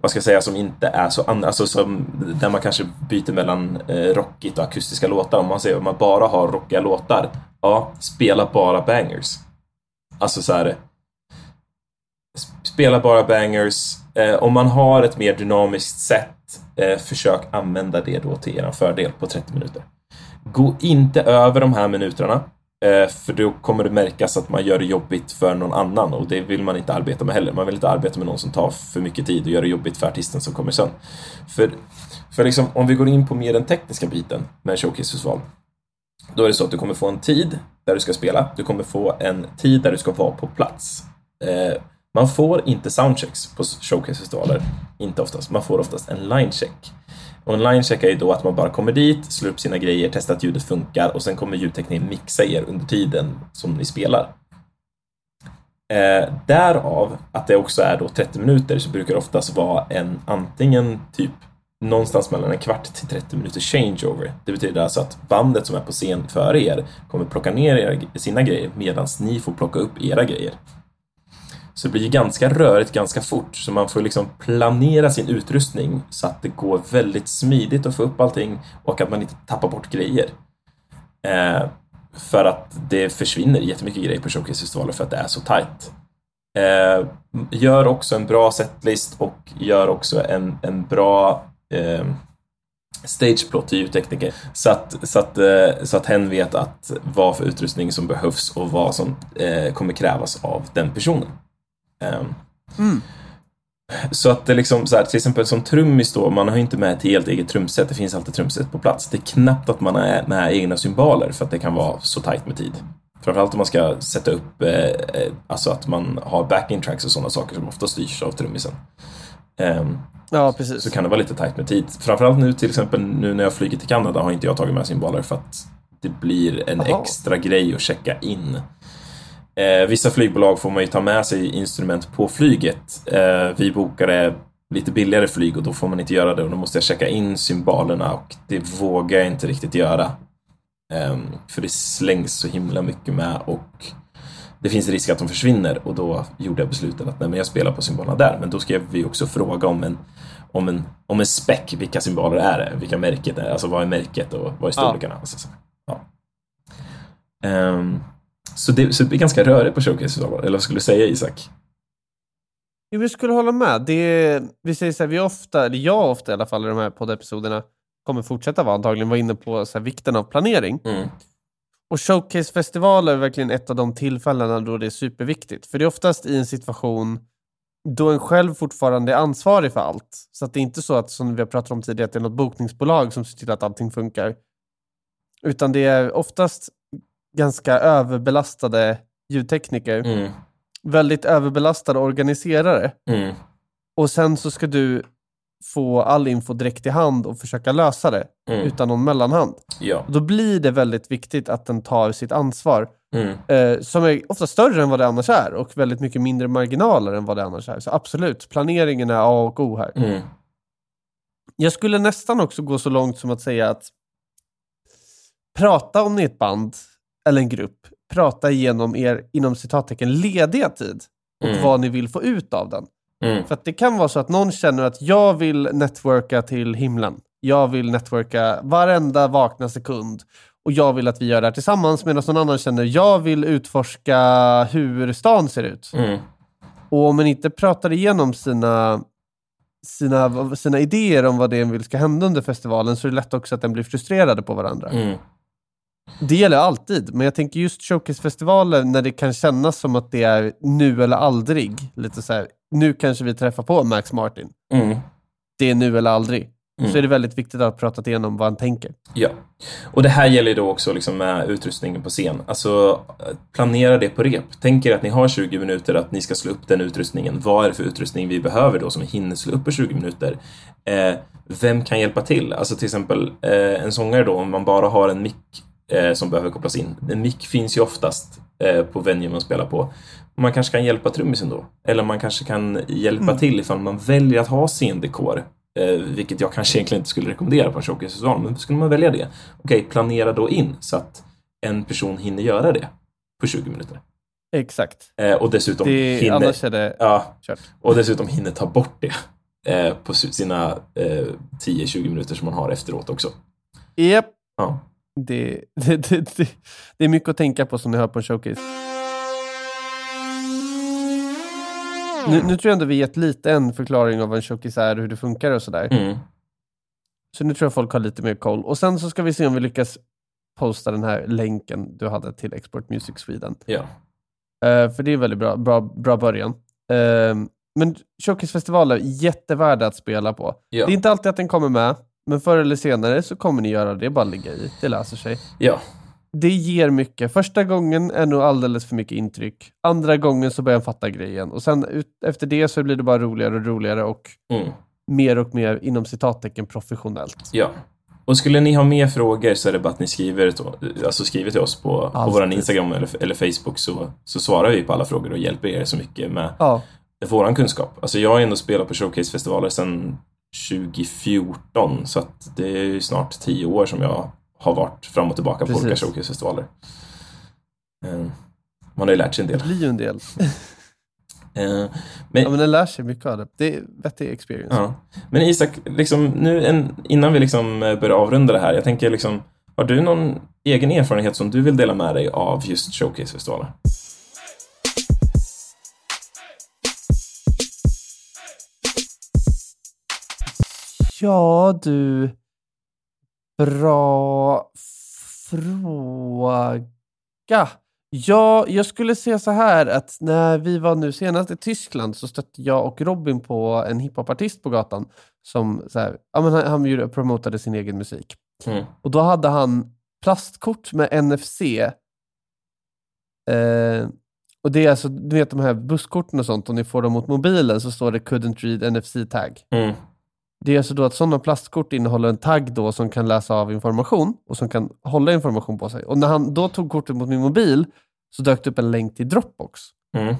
vad ska jag säga, som inte är så, an- alltså som, där man kanske byter mellan eh, rockigt och akustiska låtar. Om man säger om man bara har rockiga låtar, ja, spela bara bangers. Alltså så här, spela bara bangers. Eh, om man har ett mer dynamiskt sätt, eh, försök använda det då till er fördel på 30 minuter. Gå inte över de här minuterna. Eh, för då kommer det märkas att man gör det jobbigt för någon annan och det vill man inte arbeta med heller. Man vill inte arbeta med någon som tar för mycket tid och gör det jobbigt för artisten som kommer sen. För, för liksom, om vi går in på mer den tekniska biten med en showcase-festival. Då är det så att du kommer få en tid där du ska spela. Du kommer få en tid där du ska vara på plats. Eh, man får inte soundchecks på showcase-festivaler. Inte oftast. Man får oftast en line-check. Online checkar ju då att man bara kommer dit, slår upp sina grejer, testar att ljudet funkar och sen kommer ljudteknikern mixa er under tiden som ni spelar. Eh, därav att det också är då 30 minuter så brukar det oftast vara en antingen typ någonstans mellan en kvart till 30 minuter changeover. Det betyder alltså att bandet som är på scen före er kommer plocka ner sina grejer medan ni får plocka upp era grejer. Så det blir ganska rörigt ganska fort, så man får liksom planera sin utrustning så att det går väldigt smidigt att få upp allting och att man inte tappar bort grejer. Eh, för att det försvinner jättemycket grejer på showcase för att det är så tight. Eh, gör också en bra setlist och gör också en, en bra eh, stageplot till ljudtekniker så att, så, att, eh, så att hen vet att vad för utrustning som behövs och vad som eh, kommer krävas av den personen. Um, mm. Så att det liksom så här, till exempel som trummis då, man har ju inte med ett helt eget trumset, det finns alltid trumset på plats. Det är knappt att man har med egna symboler för att det kan vara så tajt med tid. Framförallt om man ska sätta upp, eh, eh, alltså att man har backing tracks och sådana saker som ofta styrs av trummisen. Um, ja, precis. Så kan det vara lite tajt med tid. Framförallt nu till exempel, nu när jag flyger till Kanada har inte jag tagit med symboler för att det blir en Aha. extra grej att checka in Eh, vissa flygbolag får man ju ta med sig instrument på flyget. Eh, vi bokade lite billigare flyg och då får man inte göra det och då måste jag checka in symbolerna och det vågar jag inte riktigt göra. Eh, för det slängs så himla mycket med och det finns risk att de försvinner och då gjorde jag beslutet att nej, men jag spelar på symbolerna där. Men då ska vi också fråga om en, om en, om en spec, vilka symboler är det? Vilka märket är Alltså vad är märket och vad är storlekarna? Ja. Alltså, ja. Um, så det, så det blir ganska rörigt på showcase eller vad skulle du säga Isak? Jo, vi skulle hålla med. Det, vi säger så här, vi ofta, eller jag ofta i alla fall i de här poddepisoderna, kommer fortsätta vara antagligen, var inne på så här, vikten av planering. Mm. Och showcasefestivaler är verkligen ett av de tillfällena då det är superviktigt. För det är oftast i en situation då en själv fortfarande är ansvarig för allt. Så att det är inte så att, som vi har pratat om tidigare, att det är något bokningsbolag som ser till att allting funkar. Utan det är oftast ganska överbelastade ljudtekniker. Mm. Väldigt överbelastade organiserare. Mm. Och sen så ska du få all info direkt i hand och försöka lösa det mm. utan någon mellanhand. Ja. då blir det väldigt viktigt att den tar sitt ansvar. Mm. Eh, som är ofta större än vad det annars är och väldigt mycket mindre marginaler än vad det annars är. Så absolut, planeringen är A och O här. Mm. Jag skulle nästan också gå så långt som att säga att prata om ni är ett band eller en grupp prata igenom er, inom citattecken, lediga tid och mm. vad ni vill få ut av den. Mm. För att det kan vara så att någon känner att jag vill networka till himlen. Jag vill networka varenda vakna sekund och jag vill att vi gör det här tillsammans medan någon annan känner jag vill utforska hur stan ser ut. Mm. Och om man inte pratar igenom sina, sina, sina idéer om vad det vill ska hända under festivalen så är det lätt också att den blir frustrerade på varandra. Det gäller alltid, men jag tänker just showcasefestivaler när det kan kännas som att det är nu eller aldrig. Lite så här, nu kanske vi träffar på Max Martin. Mm. Det är nu eller aldrig. Mm. Så är det väldigt viktigt att prata igenom vad han tänker. Ja, och det här gäller då också liksom med utrustningen på scen. Alltså, planera det på rep. Tänk er att ni har 20 minuter att ni ska slå upp den utrustningen. Vad är det för utrustning vi behöver då som hinner slå upp på 20 minuter? Eh, vem kan hjälpa till? Alltså till exempel eh, en sångare då, om man bara har en mick eh, som behöver kopplas in. En mick finns ju oftast eh, på venue man spelar på. Man kanske kan hjälpa trummisen då. Eller man kanske kan hjälpa mm. till ifall man väljer att ha scendekor. Eh, vilket jag kanske egentligen inte skulle rekommendera på en showcase men skulle man välja det, okej, okay, planera då in så att en person hinner göra det på 20 minuter. Exakt. Eh, och dessutom det, hinner... Det ja. Och dessutom hinner ta bort det eh, på sina 10-20 eh, minuter som man har efteråt också. Japp. Yep. Ja. Det, det, det, det, det är mycket att tänka på som ni hör på en showcase. Nu, nu, tror jag ändå vi gett lite en förklaring av vad en showcase är och hur det funkar och sådär. Mm. Så nu tror jag folk har lite mer koll. Och sen så ska vi se om vi lyckas posta den här länken du hade till Export Music Sweden. Ja. Eh, för det är väldigt bra, bra, bra början. Eh, men Showcase-festivaler, jättevärda att spela på. Ja. Det är inte alltid att den kommer med, men förr eller senare så kommer ni göra det. Bara ligga i. Det löser sig. Ja. Det ger mycket. Första gången är nog alldeles för mycket intryck. Andra gången så börjar jag fatta grejen. Och sen ut, efter det så blir det bara roligare och roligare och Mm. mer och mer inom citattecken professionellt. Ja. Och skulle ni ha mer frågor så är det bara att ni skriver, alltså skriver till oss på, på vår Instagram eller, eller Facebook så, så svarar vi på alla frågor och hjälper er så mycket med Ja, våran kunskap. Alltså jag har ändå spelat på showcase-festivaler sedan 2014 så att det är ju snart tio år som jag har varit fram och tillbaka på Precis. olika showcase-festivaler. Eh, Man har ju lärt sig en del. det blir ju en del. Eh, Men, Ja, men den lär sig mycket av det. Det är vettig experience. ja. men Isak, liksom, nu en, innan vi liksom eh, börjar avrunda det här, jag tänker liksom, har du någon egen erfarenhet som du vill dela med dig av just showcase-festivaler? Ja, du. Bra fråga. Ja, jag skulle säga så här att när vi var nu senast i Tyskland så stötte jag och Robin på en hiphopartist på gatan som så här, ja, men han, han promotade sin egen musik. Mm. Och då hade han plastkort med NFC. Eh, och det är alltså, du vet de här busskorten och sånt, om ni får dem mot mobilen så står det couldn't read NFC-tag. Mm. Det är alltså då att sådana plastkort innehåller en tagg då som kan läsa av information och som kan hålla information på sig. Och när han då tog kortet mot min mobil så dök det upp en länk till Dropbox. Mm.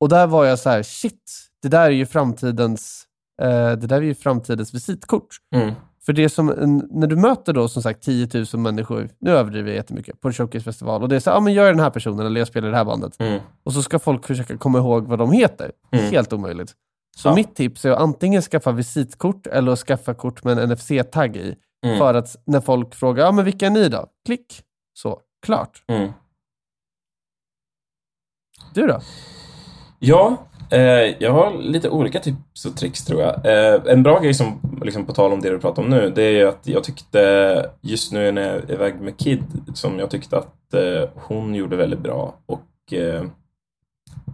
Och där var jag så här, shit, det där är ju framtidens, eh, det där är ju framtidens visitkort. Mm. För det som, när du möter då som sagt 10 000 människor, nu överdriver jag jättemycket, på en showcasefestival och det är så ja men jag är den här personen eller jag spelar det här bandet. Mm. Och så ska folk försöka komma ihåg vad de heter. Mm. Helt omöjligt. Så Ja. mitt tips är att antingen skaffa visitkort eller att skaffa kort med en NFC-tagg i. Mm. För att när folk frågar, ja men vilka är ni då? Klick. Så, klart. Mm. Du då? Ja, eh, jag har lite olika tips och tricks tror jag. Eh, en bra grej som, liksom på tal om det du pratar om nu, det är att jag tyckte just nu när jag är iväg med Kid, som jag tyckte att eh, hon gjorde väldigt bra och eh,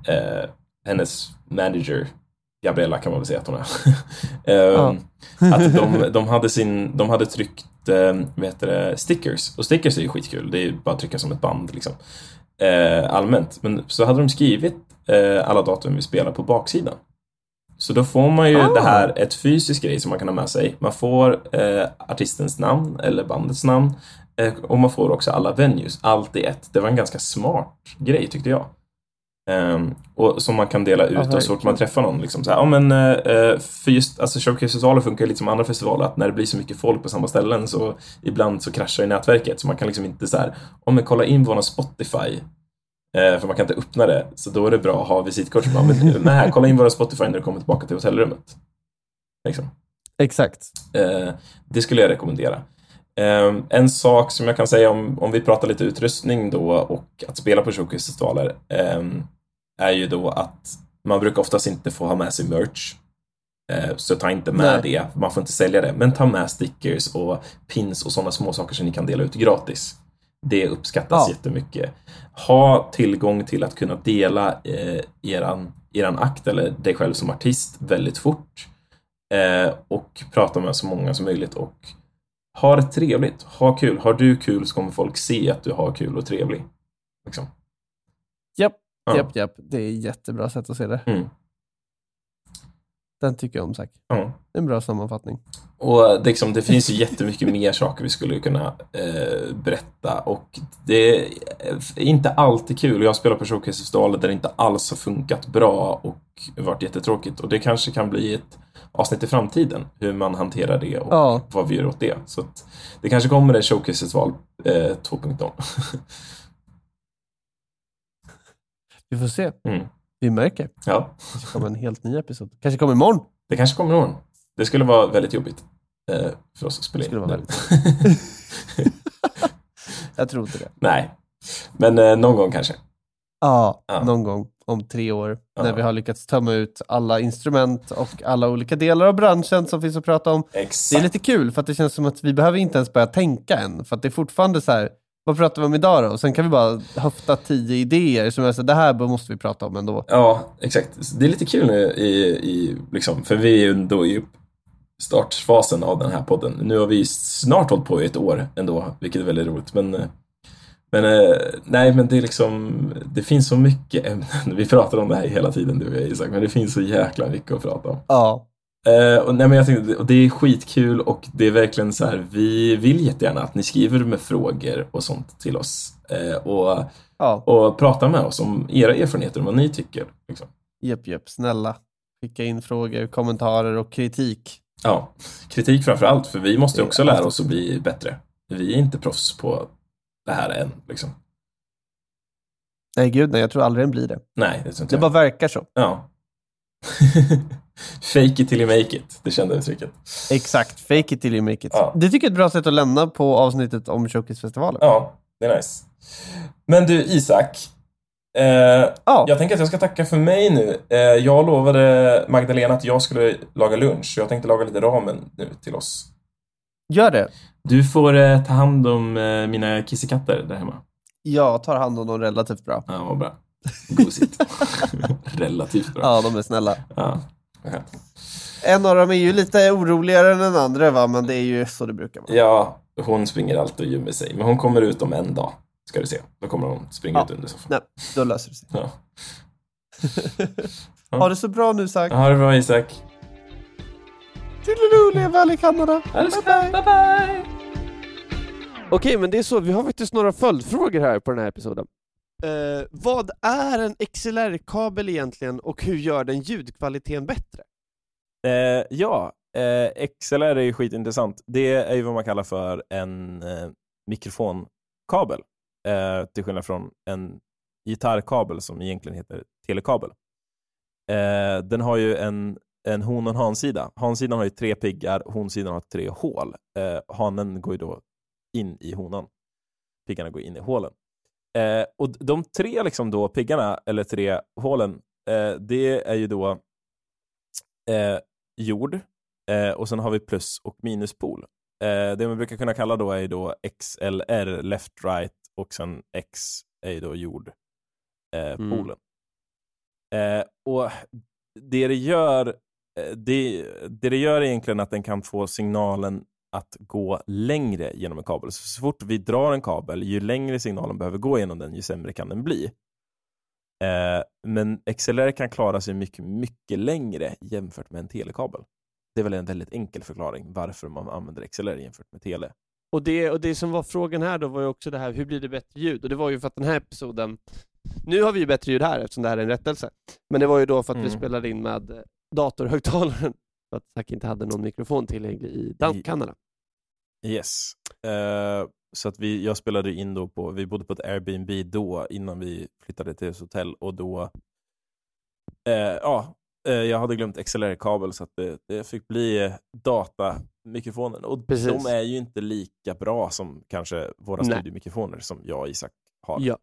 eh, hennes manager, Gabriella kan man väl säga att hon är. eh, Att de, de, hade sin, de hade tryckt eh, vad heter det, stickers, och stickers är ju skitkul, det är ju bara att trycka som ett band liksom. Eh, allmänt, men så hade de skrivit eh, alla datum vi spelar på baksidan. Så då får man ju Ah. det här, ett fysiskt grej som man kan ha med sig. Man får eh, artistens namn eller bandets namn eh, och man får också alla venues, allt i ett. Det var en ganska smart grej tyckte jag. Ehm, och som man kan dela ut och så fort man träffar någon. Liksom så här, ja, men, eh, för just, alltså Showcase-festivaler funkar lite som andra festivaler, att när det blir så mycket folk på samma ställen så ibland så kraschar ju nätverket. Så man kan liksom inte så här, om man kollar in våran Spotify, eh, för man kan inte öppna det, så då är det bra att ha visitkort. Bara, men, nej, kolla in våran Spotify när du kommer tillbaka till hotellrummet. Liksom. Exakt. Eh, det skulle jag rekommendera. Eh, en sak som jag kan säga om, om vi pratar lite utrustning då och att spela på showcase-festivaler eh, är ju då att man brukar oftast inte få ha med sig merch. Eh, så ta inte med Nej. det, man får inte sälja det. Men ta med stickers och pins och sådana små saker som ni kan dela ut gratis. Det uppskattas Ja. jättemycket. Ha tillgång till att kunna dela eh, eran, eran akt eller dig själv som artist väldigt fort. Eh, och prata med så många som möjligt och ha det trevligt. Ha kul. Har du kul så kommer folk se att du har kul och trevlig. Liksom. Ja. japp, japp. Det är ett jättebra sätt att se det. Mm. Den tycker jag om, Zack. Ja. En bra sammanfattning. Och det, liksom, det finns ju jättemycket mer saker vi skulle kunna eh, berätta och det är inte alltid kul. Jag spelar på showcase-festivaler där det inte alls har funkat bra och varit jättetråkigt och det kanske kan bli ett avsnitt i framtiden hur man hanterar det och Ja. vad vi gör åt det. Så det kanske kommer en showcase-festival eh, 2.0. Vi får se. Mm. Vi märker. Ja, kanske kommer en helt ny episod. Kanske kommer imorgon. det kanske kommer imorgon. Det skulle vara väldigt jobbigt eh, för oss att spela in. skulle vara Jag tror inte det. Nej, men eh, någon gång kanske. Ja, Ja. någon gång. om tre år. Ja. När vi har lyckats tömma ut alla instrument och alla olika delar av branschen som finns att prata om. Det är Exakt. lite kul för att det känns som att vi behöver inte ens börja tänka än. För att det är fortfarande så här, vad pratar vi om idag då? Och sen kan vi bara höfta tio idéer som är så det här måste vi prata om ändå. Ja, exakt. Det är lite kul nu i, i liksom, för vi är ju ändå i startfasen av den här podden. Nu har vi snart hållit på i ett år ändå, vilket är väldigt roligt. Men, men eh, nej, men det är liksom, det finns så mycket ämnen. Vi pratar om det här hela tiden du och jag Isak, men det finns så jäkla mycket att prata om. Ja, Eh, och, nej, men jag tänkte, och det är skitkul och det är verkligen så här, vi vill jättegärna att ni skriver med frågor och sånt till oss. Eh, och, ja. och pratar med oss om era erfarenheter, om vad ni tycker. Liksom. Japp, japp, snälla. Skicka in frågor, kommentarer och kritik. Ja, kritik framför allt, för vi måste också lära oss att bli bättre. Vi är inte proffs på det här än. Liksom. Nej, gud nej, jag tror aldrig den blir det. Nej, det tror inte Det jag. bara verkar så. Ja. Fake it till you make it, det kända uttrycket. Exakt, fake it till you make it. Ja. Det tycker jag är ett bra sätt att lämna på avsnittet om Showcase-festivalen. Ja, det är nice. Men du, Isak. Eh, Ja. Jag tänker att jag ska tacka för mig nu. Eh, jag lovade Magdalena att jag skulle laga lunch, så jag tänkte laga lite ramen nu till oss. Gör det. Du får eh, ta hand om eh, mina kissekatter där hemma. Jag tar hand om dem relativt bra. Ja, vad bra. Gosigt. Relativt bra. Ja, de är snälla. Ja. En av dem är ju lite oroligare än den andra, va? men det är ju så det brukar vara. Ja, hon springer alltid och gömmer sig. Men hon kommer ut om en dag, ska du se. Då kommer hon springa Ja. ut under soffan. Nej, då löser det sig. Ja. Ha det så bra nu, Zack. Ha det bra, Isak. Toodaloo, lev väl i Kanada. Bye, bra. Bye, bye. Okej, men det är så. Vi har faktiskt några följdfrågor här på den här episoden. Eh, vad är en XLR-kabel egentligen och hur gör den ljudkvaliteten bättre? Eh, ja, eh, XLR är ju skitintressant. Det är ju vad man kallar för en eh, mikrofonkabel. Eh, till skillnad från en gitarrkabel som egentligen heter telekabel. Eh, den har ju en, en hon och en hansida. Hansidan har ju tre piggar, honsidan har tre hål. Eh, hanen går ju då in i honan. Piggarna går in i hålen. Eh, och de tre liksom då piggarna, eller tre hålen, eh, det är ju då eh, jord eh, och sen har vi plus och minuspol. Eh, det man brukar kunna kalla då är ju då XLR, left right och sen X är ju då jord eh, Mm. Eh, och det det gör det, det det gör är egentligen att den kan få signalen att gå längre genom en kabel. Så, så fort vi drar en kabel, ju längre signalen behöver gå genom den, ju sämre kan den bli. Eh, men XLR kan klara sig mycket, mycket längre jämfört med en telekabel. Det är väl en väldigt enkel förklaring varför man använder XLR jämfört med tele. Och det, och det som var frågan här då var ju också det här, hur blir det bättre ljud? Och det var ju för att den här episoden, nu har vi ju bättre ljud här eftersom det här är en rättelse. Men det var ju då för att vi Mm. spelade in med datorhögtalaren, för att Zack inte hade någon mikrofon tillgänglig i Kanada. Yes. Eh, så att vi, jag spelade in då på, vi bodde på ett Airbnb då innan vi flyttade till ett hotell och då, eh, ja, eh, jag hade glömt XLR-kabel så att det, det fick bli datamikrofonen. Och Precis. de är ju inte lika bra som kanske våra Nej. studiomikrofoner som jag och Isak har Ja.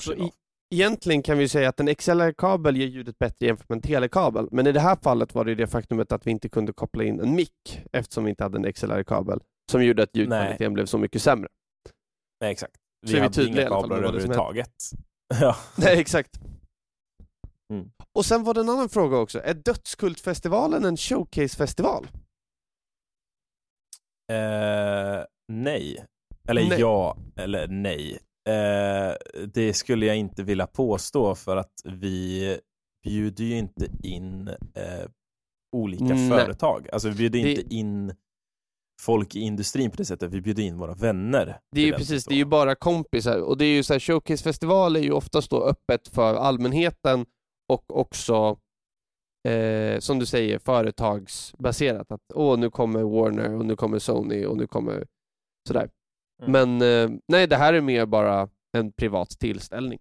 Så i-. Egentligen kan vi säga att en XLR-kabel ger ljudet bättre jämfört med en telekabel, men i det här fallet var det det faktumet att vi inte kunde koppla in en mick eftersom vi inte hade en XLR-kabel som gjorde att ljudkvaliteten blev så mycket sämre. Nej, exakt. Så är vi hade tydliga inga kablar överhuvudtaget. ja. Nej, exakt. Mm. Och sen var det en annan fråga också. Är Dödskultfestivalen en showcasefestival? Eh, nej. Eller Nej. ja, eller nej. Eh, det skulle jag inte vilja påstå för att vi bjuder ju inte in eh, olika Nej. företag. Alltså vi bjuder Det- inte in folk i industrin på det sättet. Vi bjuder in våra vänner. Det är ju precis, det är ju bara kompisar och det är ju så här, showcasefestival är ju oftast då öppet för allmänheten och också eh, som du säger företagsbaserat. Att åh, nu kommer Warner och nu kommer Sony och nu kommer sådär. Mm. Men eh, nej, det här är mer bara en privat tillställning.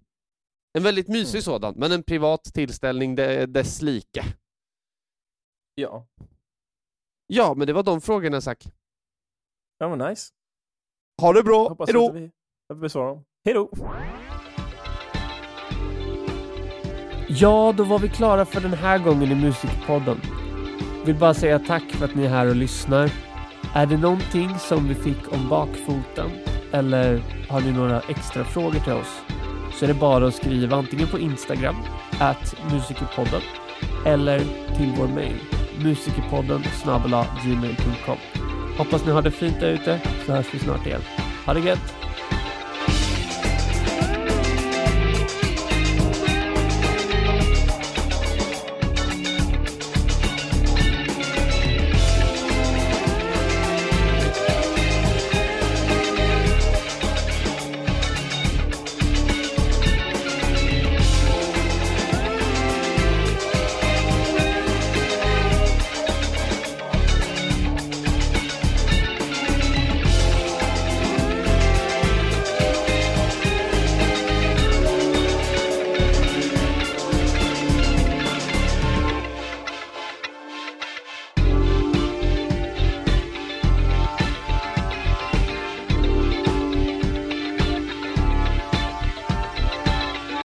En väldigt mysig Mm. sådan, men en privat tillställning det, dess like. Ja, Ja, men det var de frågorna Zack. ja men nice. Ha det bra, Hoppas hejdå! vi att vi besvarar dem. Hej då! Ja, då var vi klara för den här gången i Musikpodden. Vill bara säga tack för att ni är här och lyssnar. Är det någonting som vi fick om bakfoten eller har ni några extra frågor till oss så är det bara att skriva antingen på Instagram, at musikerpodden eller till vår mail, musikerpodden gmail.com. Hoppas ni har det fint där ute så hörs vi snart igen. Ha det gött!